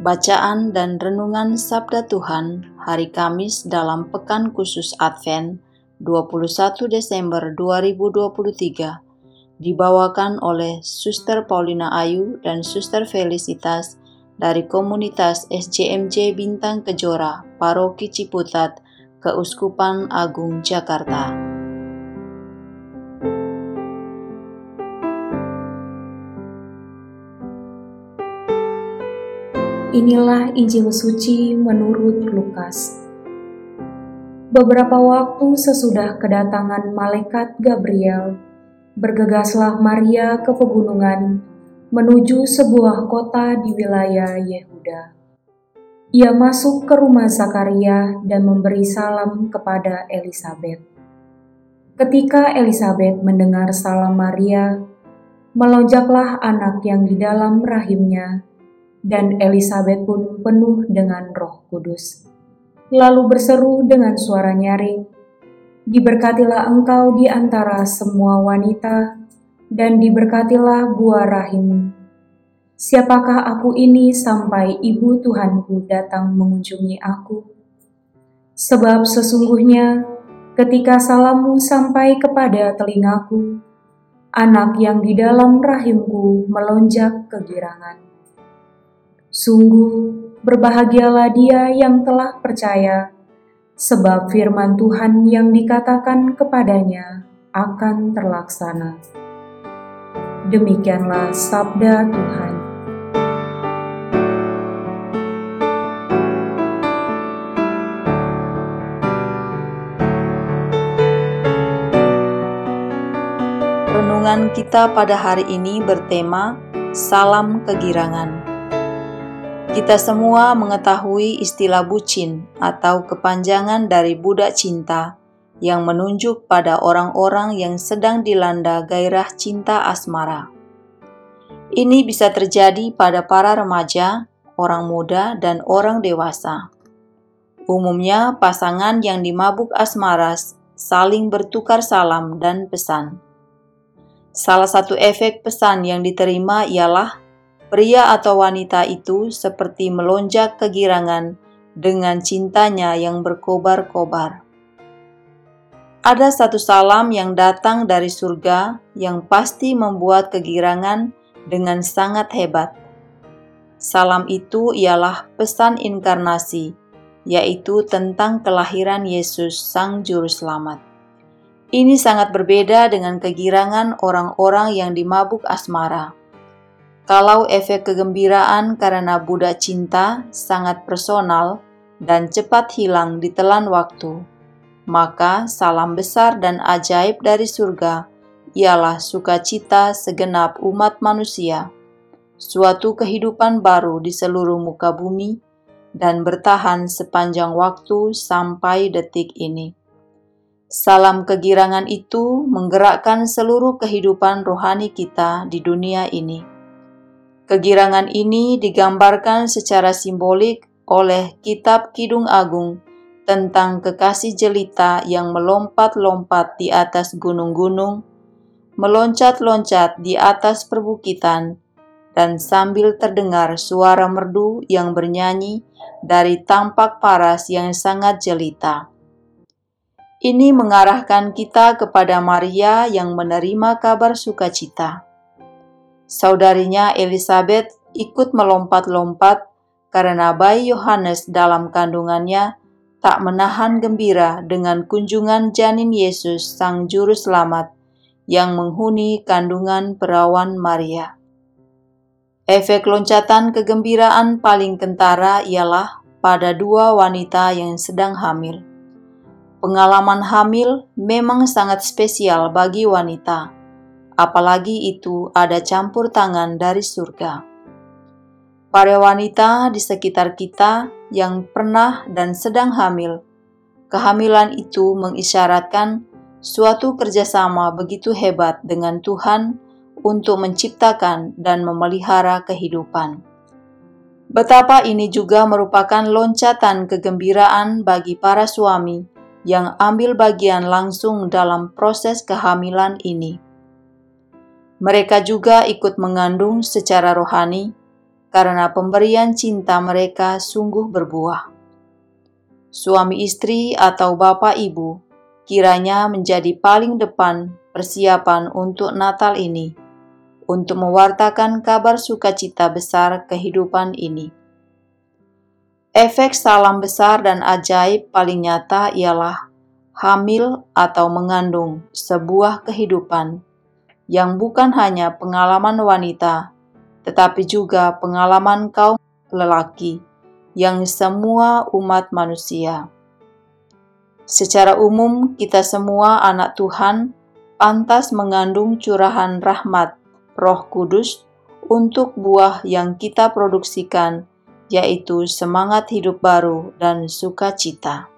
Bacaan dan Renungan Sabda Tuhan Hari Kamis dalam Pekan Khusus Advent 21 Desember 2023 dibawakan oleh Suster Paulina Ayu dan Suster Felicitas dari komunitas SJMJ Bintang Kejora, Paroki Ciputat, Keuskupan Agung Jakarta. Inilah Injil suci menurut Lukas. Beberapa waktu sesudah kedatangan malaikat Gabriel, bergegaslah Maria ke pegunungan menuju sebuah kota di wilayah Yehuda. Ia masuk ke rumah Zakaria dan memberi salam kepada Elizabeth. Ketika Elizabeth mendengar salam Maria, melonjaklah anak yang di dalam rahimnya dan Elizabeth pun penuh dengan Roh Kudus. Lalu berseru dengan suara nyaring, "Diberkatilah engkau di antara semua wanita, dan diberkatilah buah rahimmu. Siapakah aku ini sampai ibu Tuhanku datang mengunjungi aku? Sebab sesungguhnya ketika salammu sampai kepada telingaku, anak yang di dalam rahimku melonjak kegirangan." Sungguh berbahagialah dia yang telah percaya, sebab firman Tuhan yang dikatakan kepadanya akan terlaksana. Demikianlah sabda Tuhan. Renungan kita pada hari ini bertema Salam Kegirangan. Kita semua mengetahui istilah bucin atau kepanjangan dari budak cinta yang menunjuk pada orang-orang yang sedang dilanda gairah cinta asmara. Ini bisa terjadi pada para remaja, orang muda, dan orang dewasa. Umumnya, pasangan yang dimabuk asmara saling bertukar salam dan pesan. Salah satu efek pesan yang diterima ialah Pria atau wanita itu seperti melonjak kegirangan dengan cintanya yang berkobar-kobar. Ada satu salam yang datang dari surga yang pasti membuat kegirangan dengan sangat hebat. Salam itu ialah pesan inkarnasi, yaitu tentang kelahiran Yesus, Sang Juru Selamat. Ini sangat berbeda dengan kegirangan orang-orang yang dimabuk asmara kalau efek kegembiraan karena budak cinta sangat personal dan cepat hilang di telan waktu, maka salam besar dan ajaib dari surga ialah sukacita segenap umat manusia, suatu kehidupan baru di seluruh muka bumi, dan bertahan sepanjang waktu sampai detik ini. Salam kegirangan itu menggerakkan seluruh kehidupan rohani kita di dunia ini Kegirangan ini digambarkan secara simbolik oleh Kitab Kidung Agung tentang kekasih jelita yang melompat-lompat di atas gunung-gunung, meloncat-loncat di atas perbukitan, dan sambil terdengar suara merdu yang bernyanyi dari tampak paras yang sangat jelita. Ini mengarahkan kita kepada Maria yang menerima kabar sukacita Saudarinya Elizabeth ikut melompat-lompat karena bayi Yohanes dalam kandungannya tak menahan gembira dengan kunjungan janin Yesus Sang Juru Selamat yang menghuni kandungan perawan Maria. Efek loncatan kegembiraan paling kentara ialah pada dua wanita yang sedang hamil. Pengalaman hamil memang sangat spesial bagi wanita, apalagi itu ada campur tangan dari surga. Para wanita di sekitar kita yang pernah dan sedang hamil, kehamilan itu mengisyaratkan suatu kerjasama begitu hebat dengan Tuhan untuk menciptakan dan memelihara kehidupan. Betapa ini juga merupakan loncatan kegembiraan bagi para suami yang ambil bagian langsung dalam proses kehamilan ini. Mereka juga ikut mengandung secara rohani karena pemberian cinta mereka sungguh berbuah. Suami istri atau bapak ibu kiranya menjadi paling depan persiapan untuk Natal ini, untuk mewartakan kabar sukacita besar kehidupan ini. Efek salam besar dan ajaib paling nyata ialah hamil atau mengandung sebuah kehidupan yang bukan hanya pengalaman wanita, tetapi juga pengalaman kaum lelaki yang semua umat manusia. Secara umum, kita semua anak Tuhan pantas mengandung curahan rahmat Roh Kudus untuk buah yang kita produksikan, yaitu semangat hidup baru dan sukacita.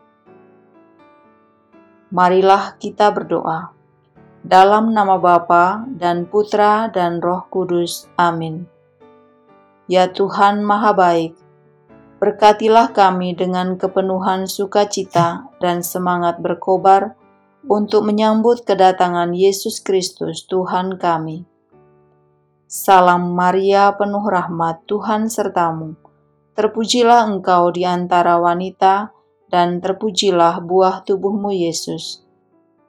Marilah kita berdoa. Dalam nama Bapa dan Putra dan Roh Kudus. Amin. Ya Tuhan Maha Baik, Berkatilah kami dengan kepenuhan sukacita dan semangat berkobar untuk menyambut kedatangan Yesus Kristus Tuhan kami. Salam Maria penuh rahmat Tuhan sertamu. Terpujilah engkau di antara wanita dan terpujilah buah tubuhmu Yesus.